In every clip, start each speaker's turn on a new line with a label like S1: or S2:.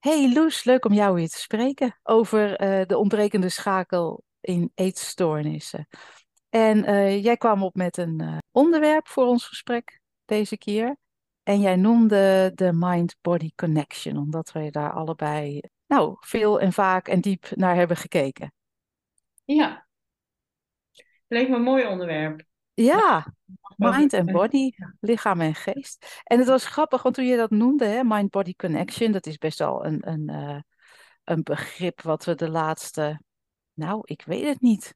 S1: Hey Loes, leuk om jou weer te spreken over eh, de ontbrekende schakel in eetstoornissen. En eh, jij kwam op met een eh, onderwerp voor ons gesprek deze keer. En jij noemde de mind-body connection, omdat wij daar allebei nou, veel en vaak en diep naar hebben gekeken.
S2: Ja, leek me een mooi onderwerp.
S1: Ja, mind en body, lichaam en geest. En het was grappig, want toen je dat noemde, hè, mind-body connection, dat is best wel een, een, eh, een begrip wat we de laatste, nou, ik weet het niet,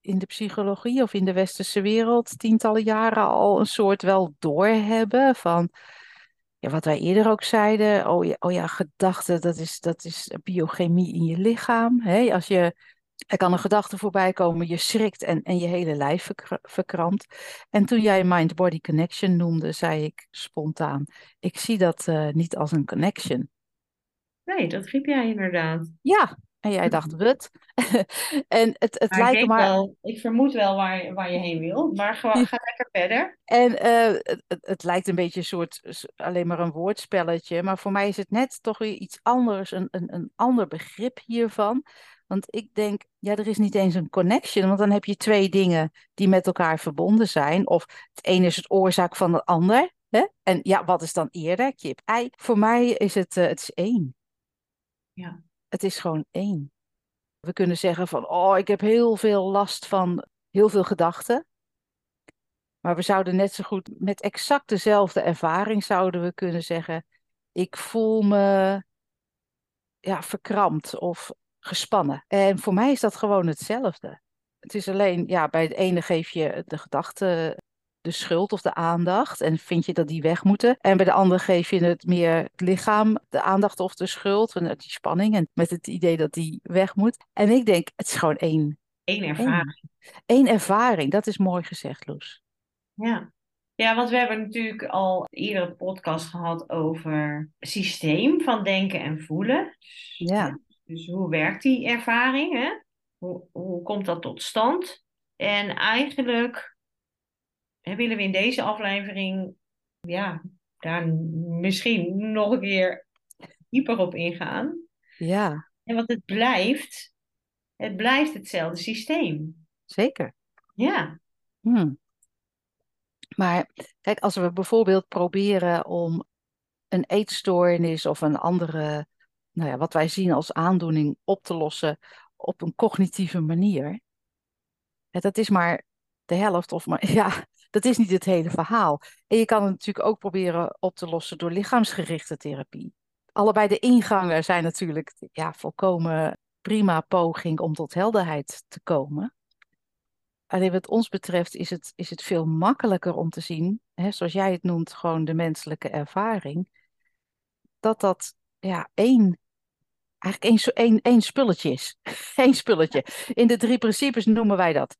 S1: in de psychologie of in de westerse wereld tientallen jaren al een soort wel doorhebben van, ja, wat wij eerder ook zeiden, oh ja, oh ja gedachten, dat is, dat is biochemie in je lichaam. Hè? Als je, er kan een gedachte voorbij komen, je schrikt en, en je hele lijf verkra- verkrampt. En toen jij mind-body connection noemde, zei ik spontaan, ik zie dat eh, niet als een connection.
S2: Nee, dat riep jij inderdaad.
S1: Ja, en jij dacht, wat? En het, het
S2: Maar ik
S1: maar.
S2: wel, ik vermoed wel waar, waar je heen wil, maar gewoon, ga lekker verder.
S1: En eh, het, het, lijkt een beetje een soort, alleen maar een woordspelletje, maar voor mij is het net toch weer iets anders, een, een, een ander begrip hiervan. Want ik denk, ja, er is niet eens een connection, want dan heb je twee dingen die met elkaar verbonden zijn. Of het ene is het oorzaak van het ander. Hè? En ja, wat is dan eerder? Kip, ei. Voor mij is het, eh, het is één.
S2: Ja.
S1: Het is gewoon één. We kunnen zeggen van, oh, ik heb heel veel last van heel veel gedachten. Maar we zouden net zo goed met exact dezelfde ervaring zouden we kunnen zeggen, ik voel me ja, verkrampt of gespannen. En voor mij is dat gewoon hetzelfde. Het is alleen, ja, bij het ene geef je de gedachte de schuld of de aandacht en vind je dat die weg moeten. En bij de andere geef je het meer het lichaam de aandacht of de schuld en die spanning en met het idee dat die weg moet. En ik denk, het is gewoon één,
S2: Eén
S1: één,
S2: ervaring.
S1: één ervaring. Dat is mooi gezegd, Loes.
S2: Ja. Ja, want we hebben natuurlijk al eerder een podcast gehad over systeem van denken en voelen. Dus,
S1: Ja.
S2: Dus hoe werkt die ervaring? Hè? Hoe, hoe komt dat tot stand? En eigenlijk hè, willen we in deze aflevering ja, daar misschien nog een keer dieper op ingaan.
S1: Ja,
S2: En want het blijft, het blijft hetzelfde systeem.
S1: zeker.
S2: Ja,
S1: Hmm. Maar kijk, als we bijvoorbeeld proberen om een eetstoornis of een andere, nou ja, wat wij zien als aandoening op te lossen op een cognitieve manier, dat is maar de helft of maar, ja, dat is niet het hele verhaal. En je kan het natuurlijk ook proberen op te lossen door lichaamsgerichte therapie. Allebei de ingangen zijn natuurlijk, ja, volkomen prima poging om tot helderheid te komen. Alleen wat ons betreft is het, is het veel makkelijker om te zien, hè, zoals jij het noemt, gewoon de menselijke ervaring, dat dat ja, één, eigenlijk één, één, één spulletje is. Eén spulletje. In de drie principes noemen wij dat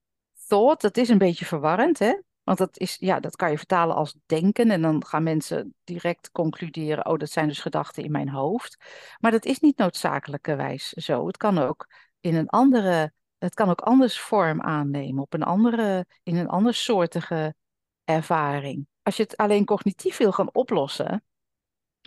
S1: thought. Dat is een beetje verwarrend, hè? Want dat, is, ja, dat kan je vertalen als denken en dan gaan mensen direct concluderen, oh, dat zijn dus gedachten in mijn hoofd. Maar dat is niet noodzakelijkerwijs zo. Het kan ook in een andere, het kan ook anders vorm aannemen, op een andere, in een andersoortige ervaring. Als je het alleen cognitief wil gaan oplossen,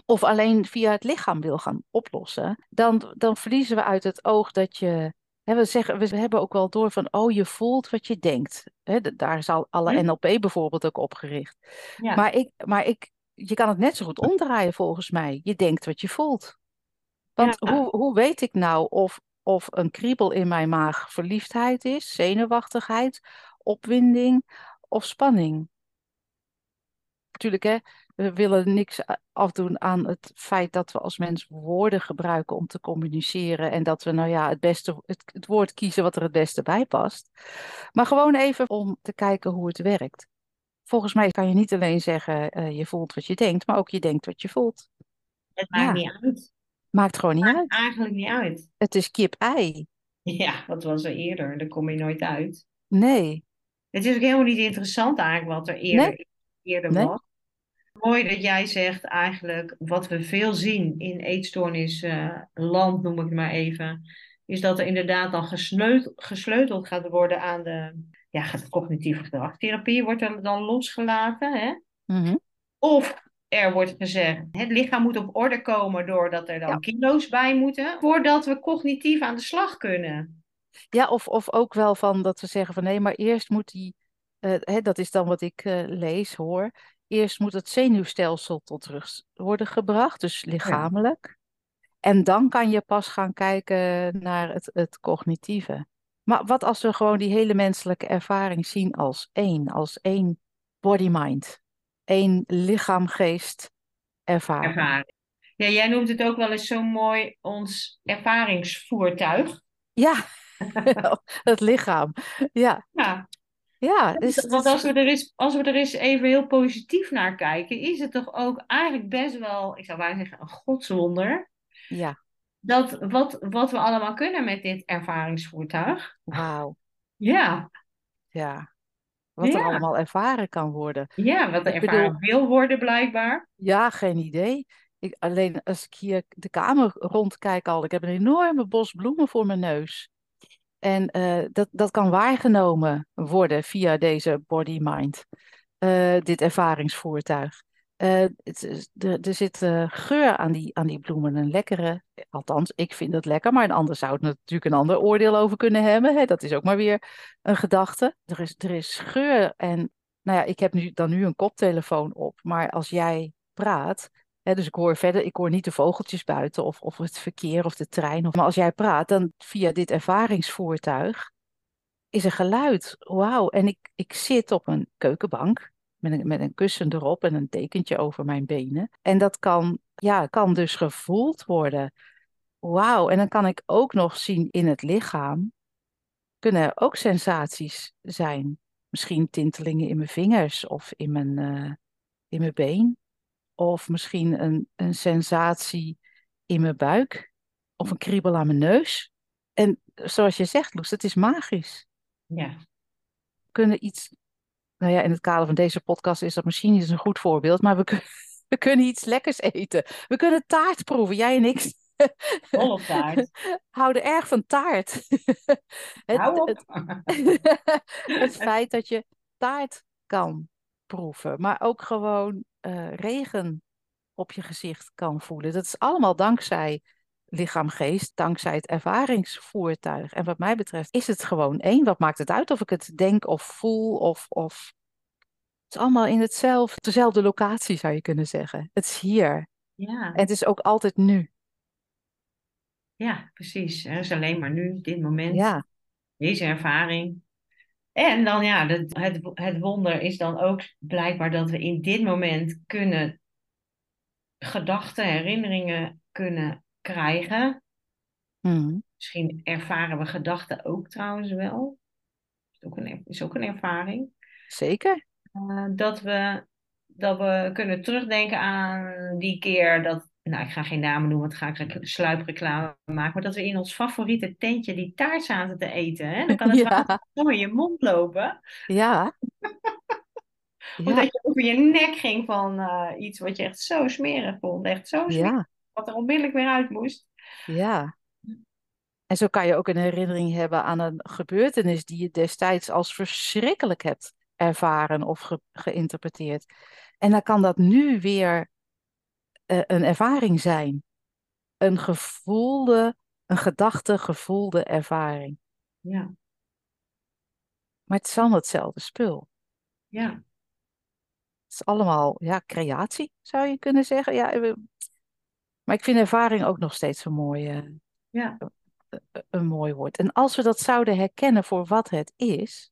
S1: of alleen via het lichaam wil gaan oplossen, dan, dan verliezen we uit het oog dat je. Hè, we, zeggen, we hebben ook wel door van, oh, je voelt wat je denkt. Hè, daar is al alle
S2: Hm?
S1: NLP bijvoorbeeld ook op gericht.
S2: ja,
S1: Maar, ik, maar ik, je kan het net zo goed omdraaien volgens mij. Je denkt wat je voelt. Want
S2: ja,
S1: hoe, hoe weet ik nou of, of een kriebel in mijn maag verliefdheid is, zenuwachtigheid, opwinding of spanning? Natuurlijk, hè, we willen niks a- afdoen aan het feit dat we als mens woorden gebruiken om te communiceren en dat we nou ja, het, beste, het, het woord kiezen wat er het beste bij past. Maar gewoon even om te kijken hoe het werkt. Volgens mij kan je niet alleen zeggen eh, je voelt wat je denkt, maar ook je denkt wat je voelt.
S2: het maakt
S1: Ja,
S2: niet uit.
S1: maakt gewoon niet
S2: maakt
S1: uit.
S2: eigenlijk niet uit.
S1: Het is kip-ei.
S2: Ja, dat was er eerder. Daar kom je nooit uit.
S1: Nee,
S2: Het is ook helemaal niet interessant eigenlijk wat er
S1: nee,
S2: eerder, eerder
S1: nee.
S2: was. Mooi dat jij zegt eigenlijk wat we veel zien in eetstoornisland, noem ik het maar even, is dat er inderdaad dan gesleuteld, gesleuteld gaat worden aan de ja, het cognitieve gedragstherapie wordt er dan losgelaten. Hè?
S1: Mhm.
S2: Of er wordt gezegd, het lichaam moet op orde komen doordat er dan
S1: Ja.
S2: kilo's bij moeten, voordat we cognitief aan de slag kunnen.
S1: Ja, of, of ook wel van dat we zeggen van nee, maar eerst moet die, eh, hè, dat is dan wat ik eh, lees, hoor. Eerst moet het zenuwstelsel tot rust worden gebracht, dus lichamelijk. En dan kan je pas gaan kijken naar het, het cognitieve. Maar wat als we gewoon die hele menselijke ervaring zien als één, als één body-mind, één lichaam-geest ervaring.
S2: Ervaring. Ja, jij noemt het ook wel eens zo mooi ons ervaringsvoertuig.
S1: Ja, het lichaam. Ja,
S2: Ja,
S1: ja. Dus,
S2: want als we, er eens, als we er eens even heel positief naar kijken, is het toch ook eigenlijk best wel, ik zou bijna zeggen, een godswonder.
S1: ja,
S2: Dat wat, wat we allemaal kunnen met dit ervaringsvoertuig.
S1: wauw.
S2: Ja,
S1: Ja, wat er allemaal ervaren kan worden.
S2: ja wat
S1: Ik
S2: ervaring
S1: bedoel-
S2: wil worden blijkbaar.
S1: Ja, geen idee. Ik, alleen als ik hier de kamer rondkijk al, ik heb een enorme bos bloemen voor mijn neus. En eh, dat, dat kan waargenomen worden via deze body-mind, eh, dit ervaringsvoertuig. Eh, er, zit geur aan die, aan die bloemen, een lekkere, althans, ik vind het lekker, maar een ander zou het natuurlijk een ander oordeel over kunnen hebben. Hè? Dat is ook maar weer een gedachte. Er is, er is geur en, nou ja, ik heb nu, dan nu een koptelefoon op, maar als jij praat, dus ik hoor verder, ik hoor niet de vogeltjes buiten of, of het verkeer of de trein, of, maar als jij praat, dan via dit ervaringsvoertuig is er geluid. Wauw, en ik, ik zit op een keukenbank met een, met een kussen erop en een dekentje over mijn benen. En dat kan, ja, kan dus gevoeld worden. Wauw, en dan kan ik ook nog zien in het lichaam, kunnen er ook sensaties zijn. Misschien tintelingen in mijn vingers of in mijn, eh, in mijn been. Of misschien een, een sensatie in mijn buik. Of een kriebel aan mijn neus. En zoals je zegt, Loes, het is magisch
S2: Ja,
S1: kunnen iets. Nou ja, in het kader van deze podcast is dat misschien niet een goed voorbeeld, maar we, kun- we kunnen iets lekkers eten. We kunnen taart proeven, jij en ik.
S2: op taart.
S1: Houden erg van taart. Het,
S2: Hou op.
S1: het, het feit dat je taart kan proeven, maar ook gewoon eh, regen op je gezicht kan voelen. Dat is allemaal dankzij lichaam-geest, dankzij het ervaringsvoertuig. En wat mij betreft is het gewoon één. Wat maakt het uit of ik het denk of voel of... of... Het is allemaal in hetzelfde, dezelfde locatie zou je kunnen zeggen. Het is hier.
S2: Ja,
S1: En het is ook altijd nu.
S2: ja, precies. Het is alleen maar nu, dit moment,
S1: Ja,
S2: deze ervaring. En dan ja, het, het, wonder is dan ook blijkbaar dat we in dit moment kunnen gedachten, herinneringen kunnen krijgen.
S1: Mhm.
S2: Misschien ervaren we gedachten ook trouwens wel. Is ook een, is ook een ervaring.
S1: zeker.
S2: Eh, dat we, dat we kunnen terugdenken aan die keer dat, nou ik ga geen namen noemen, want ga ik rec- sluipreclame maken, maar dat we in ons favoriete tentje die taart zaten te eten. Hè? Dan kan het
S1: Ja.
S2: in je mond lopen.
S1: Ja.
S2: Of
S1: Ja,
S2: dat je over je nek ging van eh, iets wat je echt zo smerig vond. Echt zo smerig,
S1: ja,
S2: wat er onmiddellijk weer uit moest.
S1: ja. En zo kan je ook een herinnering hebben aan een gebeurtenis die je destijds als verschrikkelijk hebt ervaren of ge- geïnterpreteerd. En dan kan dat nu weer een ervaring zijn. Een gevoelde, een gedachte gevoelde ervaring.
S2: Ja,
S1: Maar het is allemaal hetzelfde spul.
S2: ja,
S1: Het is allemaal, ja, creatie, zou je kunnen zeggen. Ja, eh, maar ik vind ervaring ook nog steeds een mooi, eh,
S2: ja,
S1: een mooi woord. En als we dat zouden herkennen voor wat het is,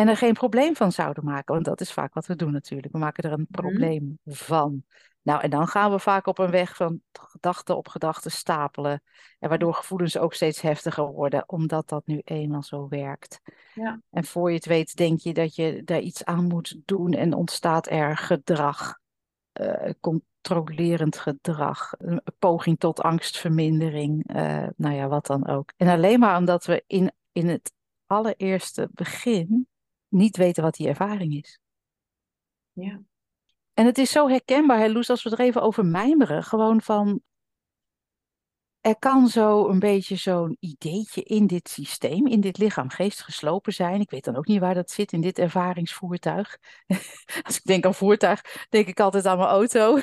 S1: en er geen probleem van zouden maken, want dat is vaak wat we doen natuurlijk. We maken er een probleem van. Nou, en dan gaan we vaak op een weg van gedachte op gedachte stapelen. En waardoor gevoelens ook steeds heftiger worden, omdat dat nu eenmaal zo werkt.
S2: Ja.
S1: En voor je het weet, denk je dat je daar iets aan moet doen en ontstaat er gedrag. eh, controlerend gedrag, een poging tot angstvermindering, eh, nou ja, wat dan ook. En alleen maar omdat we in, in het allereerste begin niet weten wat die ervaring is.
S2: ja,
S1: En het is zo herkenbaar, hè, Loes, als we er even over mijmeren, gewoon van er kan zo een beetje zo'n ideetje in dit systeem, in dit lichaam-geest geslopen zijn. Ik weet dan ook niet waar dat zit in dit ervaringsvoertuig. Als ik denk aan voertuig, denk ik altijd aan mijn auto.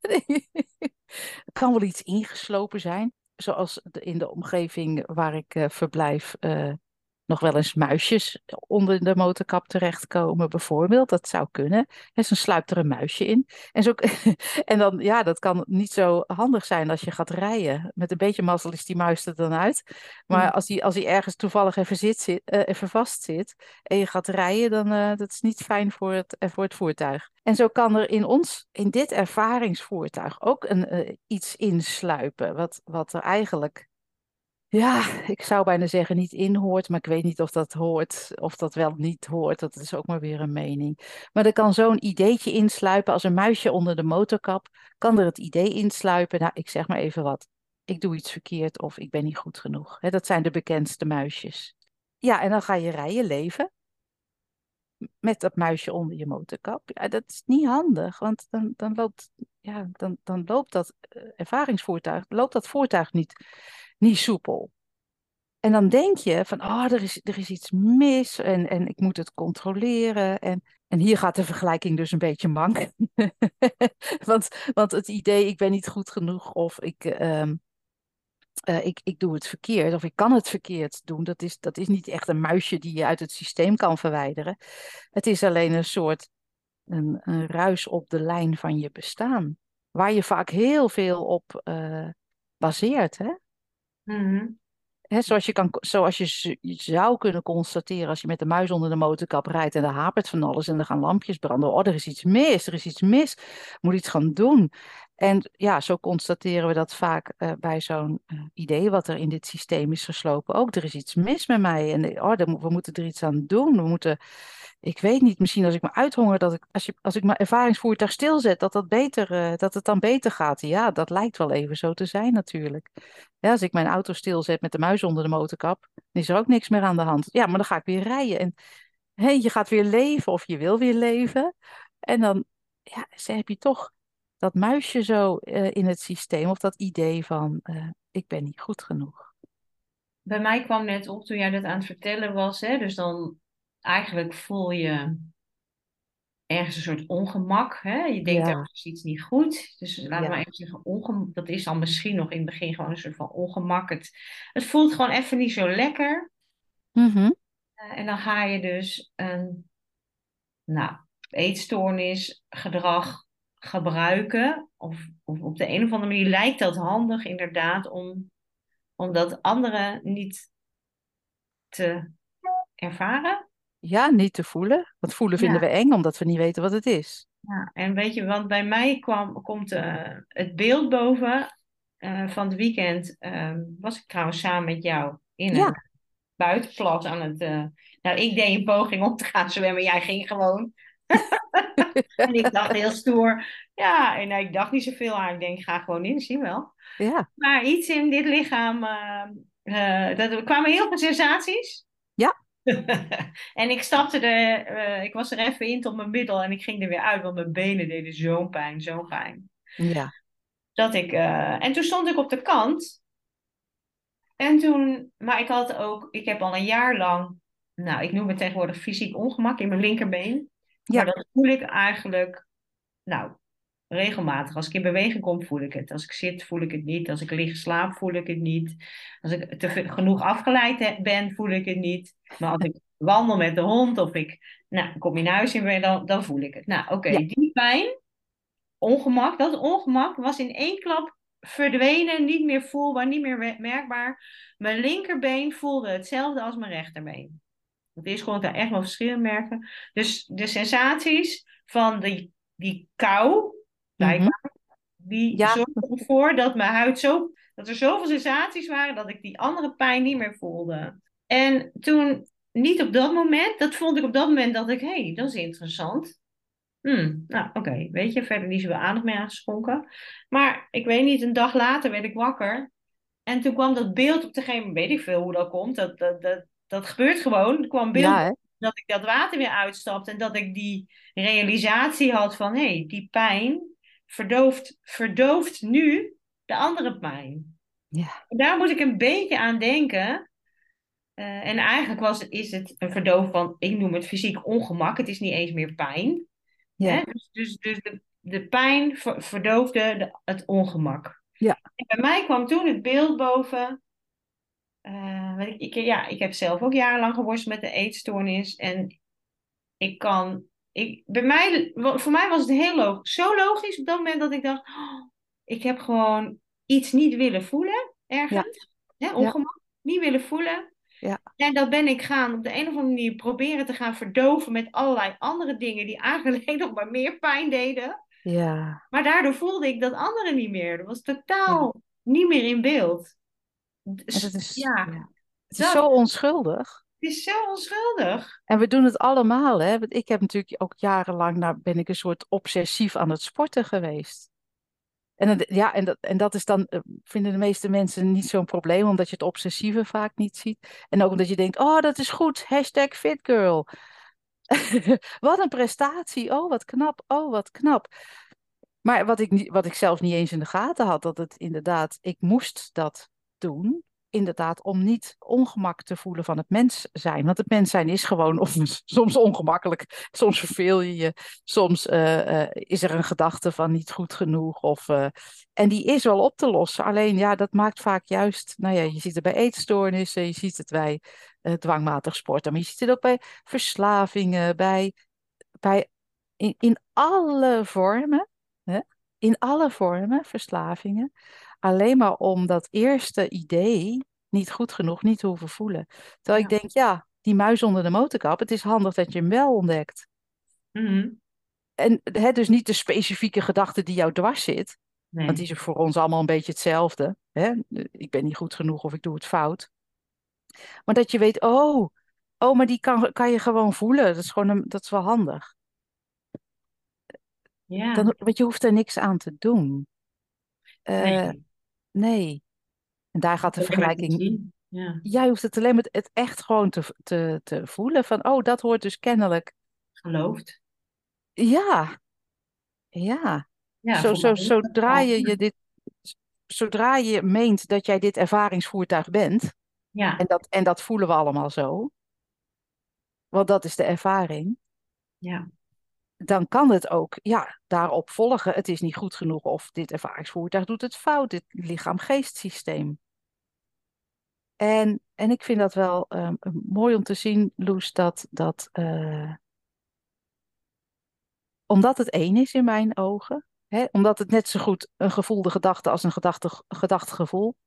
S1: er kan wel iets ingeslopen zijn, zoals in de omgeving waar ik uh, verblijf. Uh, nog wel eens muisjes onder de motorkap terechtkomen, bijvoorbeeld. Dat zou kunnen. En zo sluipt er een muisje in. En, zo, en dan, ja, dat kan niet zo handig zijn als je gaat rijden. Met een beetje mazzel is die muis er dan uit. Maar
S2: Mm.
S1: als die, als die ergens toevallig even, zit, zit, eh, even vast zit en je gaat rijden, dan uh, dat is niet fijn voor het, uh, voor het voertuig. En zo kan er in ons, in dit ervaringsvoertuig, ook een, iets insluipen. Wat, wat er eigenlijk ja, ik zou bijna zeggen niet inhoort, maar ik weet niet of dat hoort, of dat wel niet hoort. Dat is ook maar weer een mening. Maar er kan zo'n ideetje insluipen als een muisje onder de motorkap. Kan er het idee insluipen, nou, ik zeg maar even wat. Ik doe iets verkeerd of ik ben niet goed genoeg. Dat zijn de bekendste muisjes. Ja, en dan ga je rijden leven met dat muisje onder je motorkap. Ja, dat is niet handig, want dan, dan, loopt, ja, dan, dan loopt dat uh, ervaringsvoertuig, loopt dat voertuig niet, niet soepel. En dan denk je van, oh, er is, er is iets mis en, en ik moet het controleren. En, en hier gaat de vergelijking dus een beetje mank. want, want het idee, ik ben niet goed genoeg of ik, uh, uh, ik, ik doe het verkeerd of ik kan het verkeerd doen. Dat is, dat is niet echt een muisje die je uit het systeem kan verwijderen. Het is alleen een soort een, een ruis op de lijn van je bestaan. Waar je vaak heel veel op uh, baseert. Hè? He, zoals, je kan, zoals je zou kunnen constateren als je met de muis onder de motorkap rijdt en er hapert van alles en er gaan lampjes branden. Oh, er is iets mis, er is iets mis, moet iets gaan doen. En ja, zo constateren we dat vaak uh, bij zo'n uh, idee wat er in dit systeem is geslopen. Ook, er is iets mis met mij en oh, we moeten er iets aan doen. We moeten, ik weet niet, misschien als ik me uithonger, dat ik, als, je, als ik mijn ervaringsvoertuig stilzet, dat, dat, beter, dat het dan beter gaat. Ja, dat lijkt wel even zo te zijn natuurlijk. Ja, als ik mijn auto stilzet met de muis onder de motorkap, dan is er ook niks meer aan de hand. Ja, maar dan ga ik weer rijden. En je gaat weer leven of je wil weer leven. En dan ja, heb je toch dat muisje zo uh, in het systeem of dat idee van uh, ik ben niet goed genoeg.
S2: Bij mij kwam net op toen jij dat aan het vertellen was, hè, dus dan eigenlijk voel je ergens een soort ongemak. Hè? Je denkt
S1: Ja.
S2: er is iets niet goed. Dus laten we
S1: Ja.
S2: maar even zeggen, ongem dat is dan misschien nog in het begin gewoon een soort van ongemak. Het, het voelt gewoon even niet zo lekker.
S1: Mhm.
S2: Eh, en dan ga je dus een nou, eetstoornis, gedrag gebruiken. Of, of op de een of andere manier lijkt dat handig inderdaad om, om dat anderen niet te ervaren.
S1: Ja, niet te voelen. Want voelen vinden
S2: Ja.
S1: we eng omdat we niet weten wat het is.
S2: Ja, en weet je, want bij mij kwam, komt eh, het beeld boven. eh, van het weekend ehm, was ik trouwens samen met jou in
S1: Ja.
S2: een buitenplas aan het. eh, nou, ik deed een poging om te gaan zwemmen, jij ging gewoon. en ik dacht heel stoer. Ja, en ik dacht niet zoveel aan. Ik denk, ga gewoon in, zie wel.
S1: Ja,
S2: Maar iets in dit lichaam. eh, eh, dat, er kwamen heel veel sensaties.
S1: Ja.
S2: en ik stapte er, eh, ik was er even in tot mijn middel en ik ging er weer uit, want mijn benen deden zo'n pijn, zo'n pijn.
S1: ja,
S2: Dat ik, en toen stond ik op de kant. En toen, maar ik had ook, ik heb al een jaar lang, nou, ik noem het tegenwoordig fysiek ongemak in mijn linkerbeen.
S1: Ja.
S2: Maar dat voel ik eigenlijk, nou, regelmatig. Als ik in beweging kom, voel ik het. Als ik zit, voel ik het niet. Als ik lig, slaap, voel ik het niet. Als ik te genoeg afgeleid he- ben, voel ik het niet. Maar als ik wandel met de hond of ik, nou, kom in huis in ben, dan, dan voel ik het. Nou, oké,
S1: Ja.
S2: die pijn, ongemak, dat ongemak was in één klap verdwenen, niet meer voelbaar, niet meer merkbaar. Mijn linkerbeen voelde hetzelfde als mijn rechterbeen. Het is gewoon daar echt wel verschillen merken. Dus de sensaties van die, die kou, blijkbaar, die
S1: Mhm. Ja.
S2: zorgden ervoor dat mijn huid zo, dat er zoveel sensaties waren dat ik die andere pijn niet meer voelde. En toen, niet op dat moment, dat vond ik op dat moment dat ik, hé, hey, dat is interessant. Hmm, nou, oké, weet je, verder niet zoveel aandacht meer aangeschonken. Maar ik weet niet, een dag later werd ik wakker. En toen kwam dat beeld op de gegeven moment, weet ik veel hoe dat komt. Dat, dat, dat, dat gebeurt gewoon. Er kwam beeld
S1: ja,
S2: dat ik dat water weer uitstapte en dat ik die realisatie had van hé, hey, die pijn verdooft, verdooft nu de andere pijn.
S1: Ja,
S2: Daar moet ik een beetje aan denken. Eh, en eigenlijk was, is het een verdoof van, ik noem het fysiek ongemak. Het is niet eens meer pijn. Hè? Dus, dus, dus de, de pijn ver- verdoofde de- het ongemak.
S1: ja,
S2: En bij mij kwam toen het beeld boven. Eh, ik, ik, ja, ik heb zelf ook jarenlang geworsteld met de eetstoornis. En ik kan. Ik, bij mij, voor mij was het heel logisch. Zo logisch op dat moment dat ik dacht: oh, ik heb gewoon iets niet willen voelen
S1: ja,
S2: ergens.
S1: Ja,
S2: ongemak, niet willen voelen.
S1: ja,
S2: En dat ben ik gaan op de een of andere manier proberen te gaan verdoven met allerlei andere dingen die eigenlijk nog maar meer pijn deden.
S1: ja.
S2: Maar daardoor voelde ik dat andere niet meer. Dat was
S1: ja.
S2: totaal niet meer in beeld.
S1: En
S2: Dus
S1: is,
S2: ja,
S1: ja. Het is
S2: dat
S1: zo onschuldig.
S2: het is zo onschuldig.
S1: En we doen het allemaal, hè? Want ik heb natuurlijk ook jarenlang, nou ben ik een soort obsessief aan het sporten geweest. En, het- ja, en, dat, en dat is dan, eh, vinden de meeste mensen niet zo'n probleem, omdat je het obsessieve vaak niet ziet. En ook omdat je denkt, oh, dat is goed, hashtag fitgirl. Wat een prestatie, oh, wat knap, oh, wat knap. Maar wat ik, niet, wat ik zelf niet eens in de gaten had, dat het inderdaad, ik moest dat doen. Inderdaad, om niet ongemak te voelen van het mens zijn. Want het mens zijn is gewoon of, soms ongemakkelijk. Soms verveel je je. Soms eh, eh, is er een gedachte van niet goed genoeg. Of, eh, en die is wel op te lossen. Alleen ja, dat maakt vaak juist. Nou ja, je ziet het bij eetstoornissen, je ziet het bij dwangmatig sporten. Maar je ziet het ook bij verslavingen, bij, bij in, in alle vormen. Hè? In alle vormen, verslavingen. Alleen maar om dat eerste idee niet goed genoeg niet te hoeven voelen. Terwijl ik denk, ja, die muis onder de motorkap, het is handig dat je hem wel ontdekt.
S2: Mhm.
S1: En hè, dus niet de specifieke gedachte die jou dwars zit, want die is voor ons allemaal een beetje hetzelfde. Hè? Ik ben niet goed genoeg of ik doe het fout. Maar dat je weet, oh, oh maar die kan, kan je gewoon voelen. Dat is gewoon een, dat is wel handig.
S2: Ja.
S1: Dan, want je hoeft er niks aan te doen. Eh,
S2: Nee.
S1: Nee. En daar gaat de vergelijking.
S2: Ja.
S1: Jij hoeft het alleen maar het echt gewoon te, te, te voelen van, oh, dat hoort dus kennelijk.
S2: Geloofd.
S1: Ja, ja.
S2: Ja,
S1: Zo, zo, zodra je je dit, zodra je meent dat jij dit ervaringsvoertuig bent,
S2: Ja.
S1: en dat, en dat voelen we allemaal zo, want dat is de ervaring,
S2: Ja.
S1: Dan kan het ook, ja, daarop volgen. Het is niet goed genoeg of dit ervaringsvoertuig doet het fout, dit lichaam-geestsysteem. En, en ik vind dat wel ehm, mooi om te zien, Loes, dat, dat eh, omdat het één is in mijn ogen, hè, omdat het net zo goed een gevoelde gedachte als een gedachte, gedacht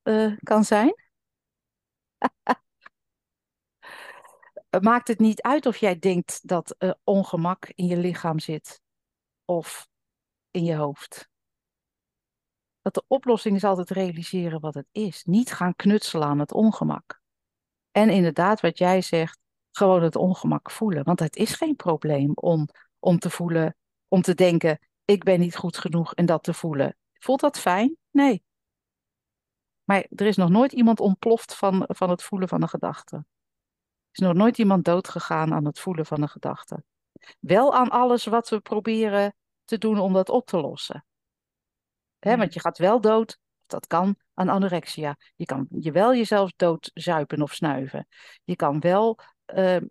S1: eh, kan zijn, maakt het niet uit of jij denkt dat eh, ongemak in je lichaam zit of in je hoofd. Dat de oplossing is altijd realiseren wat het is. Niet gaan knutselen aan het ongemak. En inderdaad, wat jij zegt, gewoon het ongemak voelen. Want het is geen probleem om, om te voelen, om te denken, ik ben niet goed genoeg en dat te voelen. Voelt dat fijn? Nee. Maar er is nog nooit iemand ontploft van, van het voelen van een gedachte. Is nog nooit iemand doodgegaan aan het voelen van een gedachte. Wel aan alles wat we proberen te doen om dat op te lossen. Hè,
S2: Ja.
S1: want je gaat wel dood, dat kan, aan anorexia. Je kan je wel jezelf doodzuipen of snuiven. Je kan wel ehm,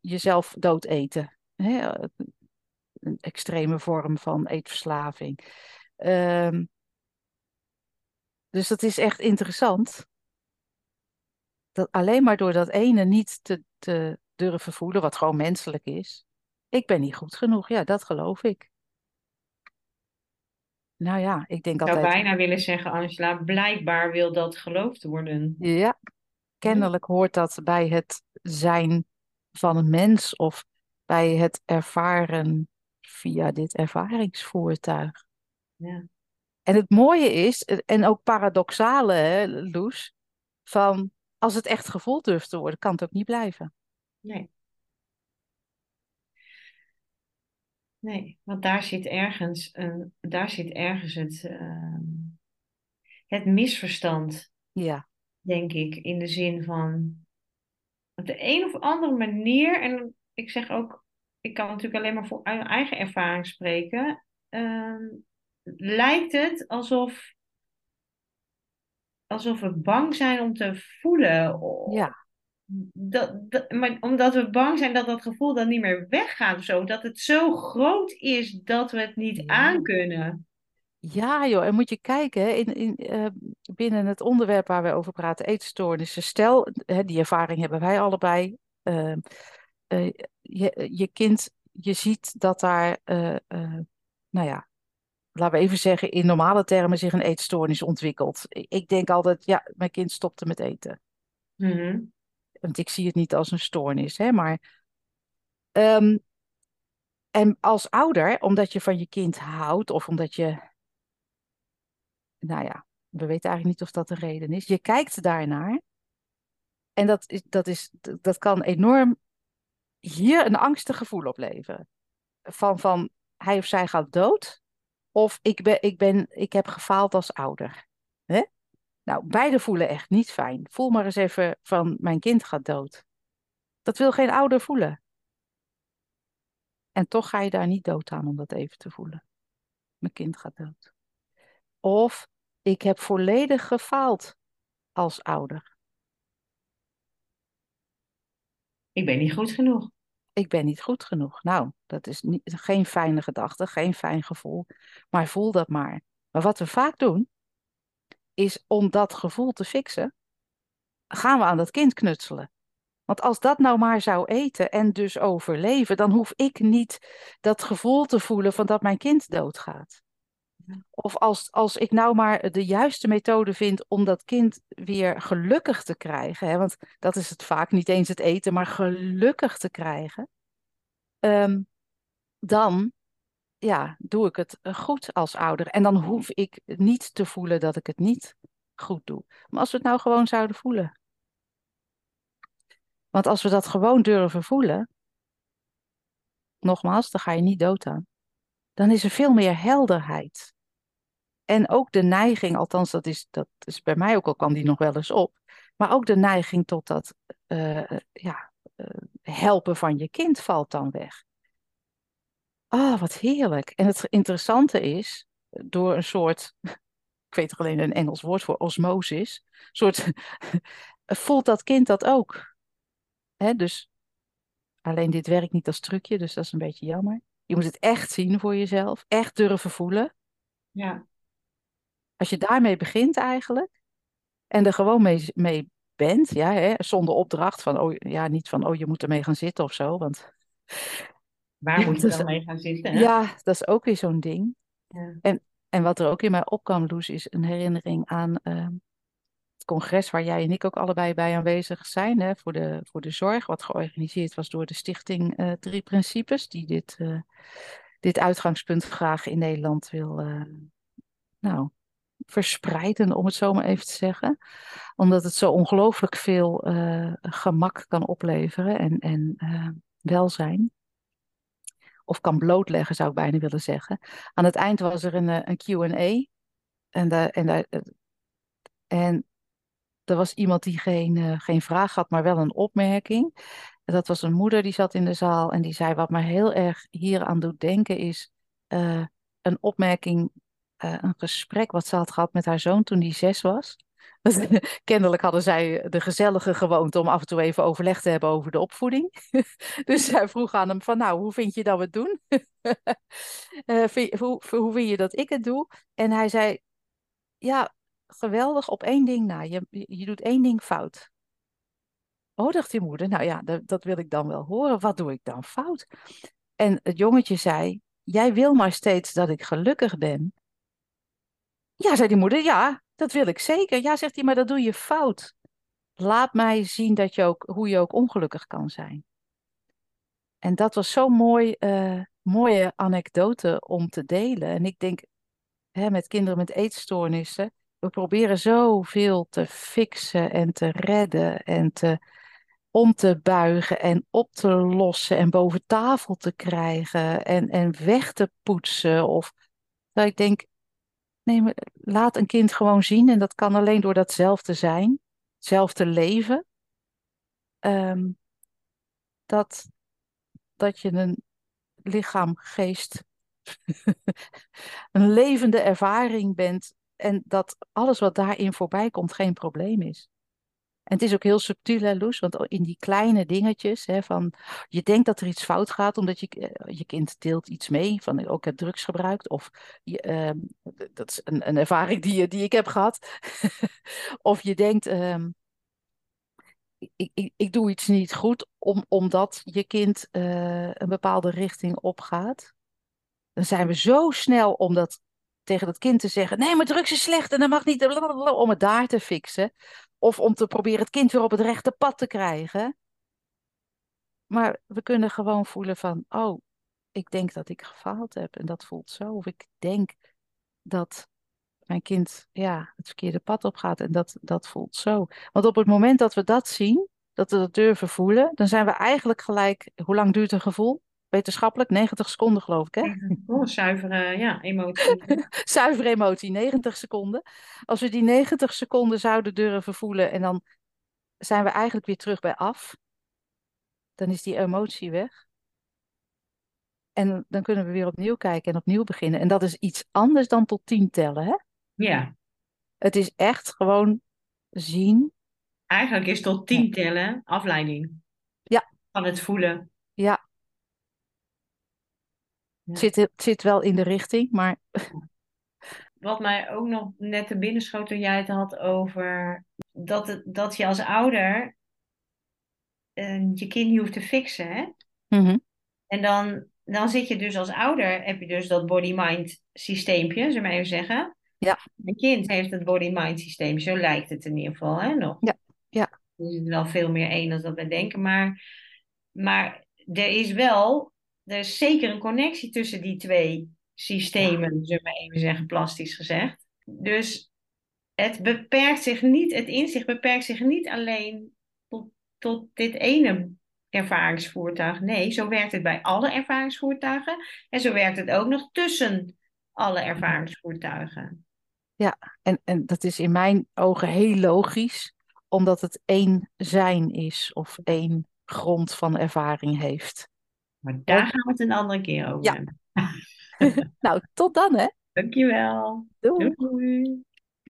S1: jezelf dood eten. Hè, een extreme vorm van eetverslaving. Ehm, dus dat is echt interessant. Dat alleen maar door dat ene niet te, te durven voelen, wat gewoon menselijk is. Ik ben niet goed genoeg. Ja, dat geloof ik. Nou ja, ik denk
S2: Ik zou
S1: altijd,
S2: bijna willen zeggen, Angela, blijkbaar wil dat geloofd worden.
S1: ja, kennelijk hoort dat bij het zijn van een mens of bij het ervaren via dit ervaringsvoertuig.
S2: Ja.
S1: En het mooie is, en ook paradoxale, hè, Loes, van als het echt gevoeld durft te worden, kan het ook niet blijven.
S2: Nee. Nee, want daar zit ergens, een, daar zit ergens het, ehm, het misverstand,
S1: Ja,
S2: denk ik, in de zin van op de een of andere manier, en ik zeg ook, ik kan natuurlijk alleen maar voor ei- eigen ervaring spreken, ehm, lijkt het alsof alsof we bang zijn om te voelen.
S1: Ja.
S2: Dat, dat, maar omdat we bang zijn dat dat gevoel dan niet meer weggaat of zo. Dat het zo groot is dat we het niet
S1: Ja.
S2: aankunnen.
S1: Ja, joh, en moet je kijken in, in, eh, binnen het onderwerp waar we over praten, eetstoornissen. Stel, hè, die ervaring hebben wij allebei. eh, eh, je, je kind, je ziet dat daar, eh, nou ja, laten we even zeggen, in normale termen zich een eetstoornis ontwikkelt. Ik, denk altijd, ja, mijn kind stopte met eten.
S2: Mhm.
S1: Want ik zie het niet als een stoornis, hè, maar. ehm, en als ouder, omdat je van je kind houdt, of omdat je nou ja, we weten eigenlijk niet of dat de reden is. Je kijkt daarnaar en dat, is, dat, is, dat kan enorm hier een angstig gevoel opleveren. Van, van hij of zij gaat dood of ik, ben, ik, ben, ik heb gefaald als ouder. Nou, beide voelen echt niet fijn. Voel maar eens even van mijn kind gaat dood. Dat wil geen ouder voelen. En toch ga je daar niet dood aan om dat even te voelen. Mijn kind gaat dood. Of ik heb volledig gefaald als ouder.
S2: Ik ben niet goed genoeg.
S1: Ik ben niet goed genoeg. Nou, dat is geen fijne gedachte, geen fijn gevoel. Maar voel dat maar. Maar wat we vaak doen, is om dat gevoel te fixen, gaan we aan dat kind knutselen. Want als dat nou maar zou eten en dus overleven, dan hoef ik niet dat gevoel te voelen van dat mijn kind doodgaat. Of als, als ik nou maar de juiste methode vind om dat kind weer gelukkig te krijgen, hè, want dat is het vaak, niet eens het eten, maar gelukkig te krijgen, ehm, dan ja, doe ik het goed als ouder. En dan hoef ik niet te voelen dat ik het niet goed doe. Maar als we het nou gewoon zouden voelen. Want als we dat gewoon durven voelen, nogmaals, dan ga je niet dood aan. Dan is er veel meer helderheid. En ook de neiging, althans dat is, dat is bij mij ook al kwam die nog wel eens op, maar ook de neiging tot dat uh, ja, uh, helpen van je kind valt dan weg. Ah, oh, wat heerlijk. En het interessante is, door een soort, ik weet er alleen een Engels woord voor, osmosis, soort, voelt dat kind dat ook. Hè, dus alleen dit werkt niet als trucje, dus dat is een beetje jammer. Je moet het echt zien voor jezelf, echt durven voelen.
S2: Ja.
S1: Als je daarmee begint eigenlijk, en er gewoon mee, mee bent, ja, hè, zonder opdracht van, oh ja, niet van, oh je moet ermee gaan zitten of zo, want...
S2: Waar moet je dan mee gaan zitten? Hè?
S1: Ja, dat is ook weer zo'n ding.
S2: Ja.
S1: En, en wat er ook in mij opkwam, Loes, is een herinnering aan uh, het congres waar jij en ik ook allebei bij aanwezig zijn, hè, voor, de, voor de zorg, wat georganiseerd was door de stichting uh, Drie Principes, die dit, uh, dit uitgangspunt graag in Nederland wil, nou, verspreiden, om het zo maar even te zeggen. Omdat het zo ongelooflijk veel uh, gemak kan opleveren en, en uh, welzijn. Of kan blootleggen, zou ik bijna willen zeggen. Aan het eind was er een, een QA. En, de, en, de, en er was iemand die geen, geen vraag had, maar wel een opmerking. En dat was een moeder die zat in de zaal en die zei: Wat me heel erg hieraan doet denken is een opmerking uh, een gesprek wat ze had gehad met haar zoon toen die zes was. Kennelijk hadden zij de gezellige gewoonte om af en toe even overleg te hebben over de opvoeding. dus zij vroeg aan hem van nou, hoe vind je dat we het doen? vind, hoe, hoe vind je dat ik het doe? En hij zei, ja, geweldig op één ding na. Je, je doet één ding fout. Oh, dacht die moeder, nou ja, dat wil ik dan wel horen. Wat doe ik dan fout? En het jongetje zei, jij wil maar steeds dat ik gelukkig ben. Ja, zei die moeder, ja, dat wil ik zeker. Ja, zegt hij, maar dat doe je fout. Laat mij zien dat je ook, hoe je ook ongelukkig kan zijn. En dat was zo'n mooi, uh, mooie anekdote om te delen. En ik denk, hè, met kinderen met eetstoornissen, we proberen zoveel te fixen en te redden en te, om te buigen en op te lossen en boven tafel te krijgen en, en weg te poetsen. Of dat ik denk, Nee, laat een kind gewoon zien. En dat kan alleen door dat zelf te zijn, zelf te leven. Um, dat, dat je een lichaam, geest, een levende ervaring bent En dat alles wat daarin voorbij komt geen probleem is. En het is ook heel subtiel, hè, Loes? Want in die kleine dingetjes, hè, van je denkt dat er iets fout gaat, omdat je, eh, je kind deelt iets mee, van ook het drugs gebruikt. Of ehm, dat is een, een ervaring die, die ik heb gehad. of je denkt, ehm, ik, ik, ik doe iets niet goed, om, omdat je kind eh, een bepaalde richting opgaat. Dan zijn we zo snel om dat tegen dat kind te zeggen: nee, maar drugs is slecht en dat mag niet, om het daar te fixen. Of om te proberen het kind weer op het rechte pad te krijgen. Maar we kunnen gewoon voelen van, oh, ik denk dat ik gefaald heb en dat voelt zo. Of ik denk dat mijn kind ja, het verkeerde pad op gaat en dat, dat voelt zo. Want op het moment dat we dat zien, dat we dat durven voelen, dan zijn we eigenlijk gelijk, hoe lang duurt een gevoel? Wetenschappelijk 90 seconden geloof ik, hè?
S2: Oh, zuivere ja, emotie.
S1: zuivere emotie, 90 seconden. Als we die 90 seconden zouden durven voelen en dan zijn we eigenlijk weer terug bij af, dan is die emotie weg. En dan kunnen we weer opnieuw kijken en opnieuw beginnen. En dat is iets anders dan tot tien tellen, hè?
S2: Ja.
S1: Het is echt gewoon zien.
S2: Eigenlijk is tot tien tellen afleiding.
S1: Ja.
S2: Van het voelen.
S1: Ja. Het, zit, het zit wel in de richting, maar...
S2: Wat mij ook nog net te binnen schoot toen jij het had over... Dat, het, dat je als ouder uh, je kind niet hoeft te fixen, hè?
S1: Mm
S2: En dan, dan zit je dus als ouder, heb je dus dat body-mind systeempje, zullen we maar even zeggen.
S1: Ja.
S2: Een kind heeft het body-mind systeem, zo lijkt het in ieder geval, hè, nog.
S1: Ja, ja.
S2: Er is wel veel meer één dan dat we denken, maar, maar er is wel er is zeker een connectie tussen die twee systemen, zullen we even zeggen, plastisch gezegd. Dus het beperkt zich niet, het inzicht beperkt zich niet alleen tot, tot dit ene ervaringsvoertuig. Nee, zo werkt het bij alle ervaringsvoertuigen. En zo werkt het ook nog tussen alle ervaringsvoertuigen.
S1: Ja, en, en dat is in mijn ogen heel logisch, omdat het één zijn is of één grond van ervaring heeft.
S2: Maar daar gaan we het een andere keer over
S1: ja.
S2: hebben.
S1: nou, tot dan hè.
S2: Dankjewel.
S1: Doei.
S2: Doei.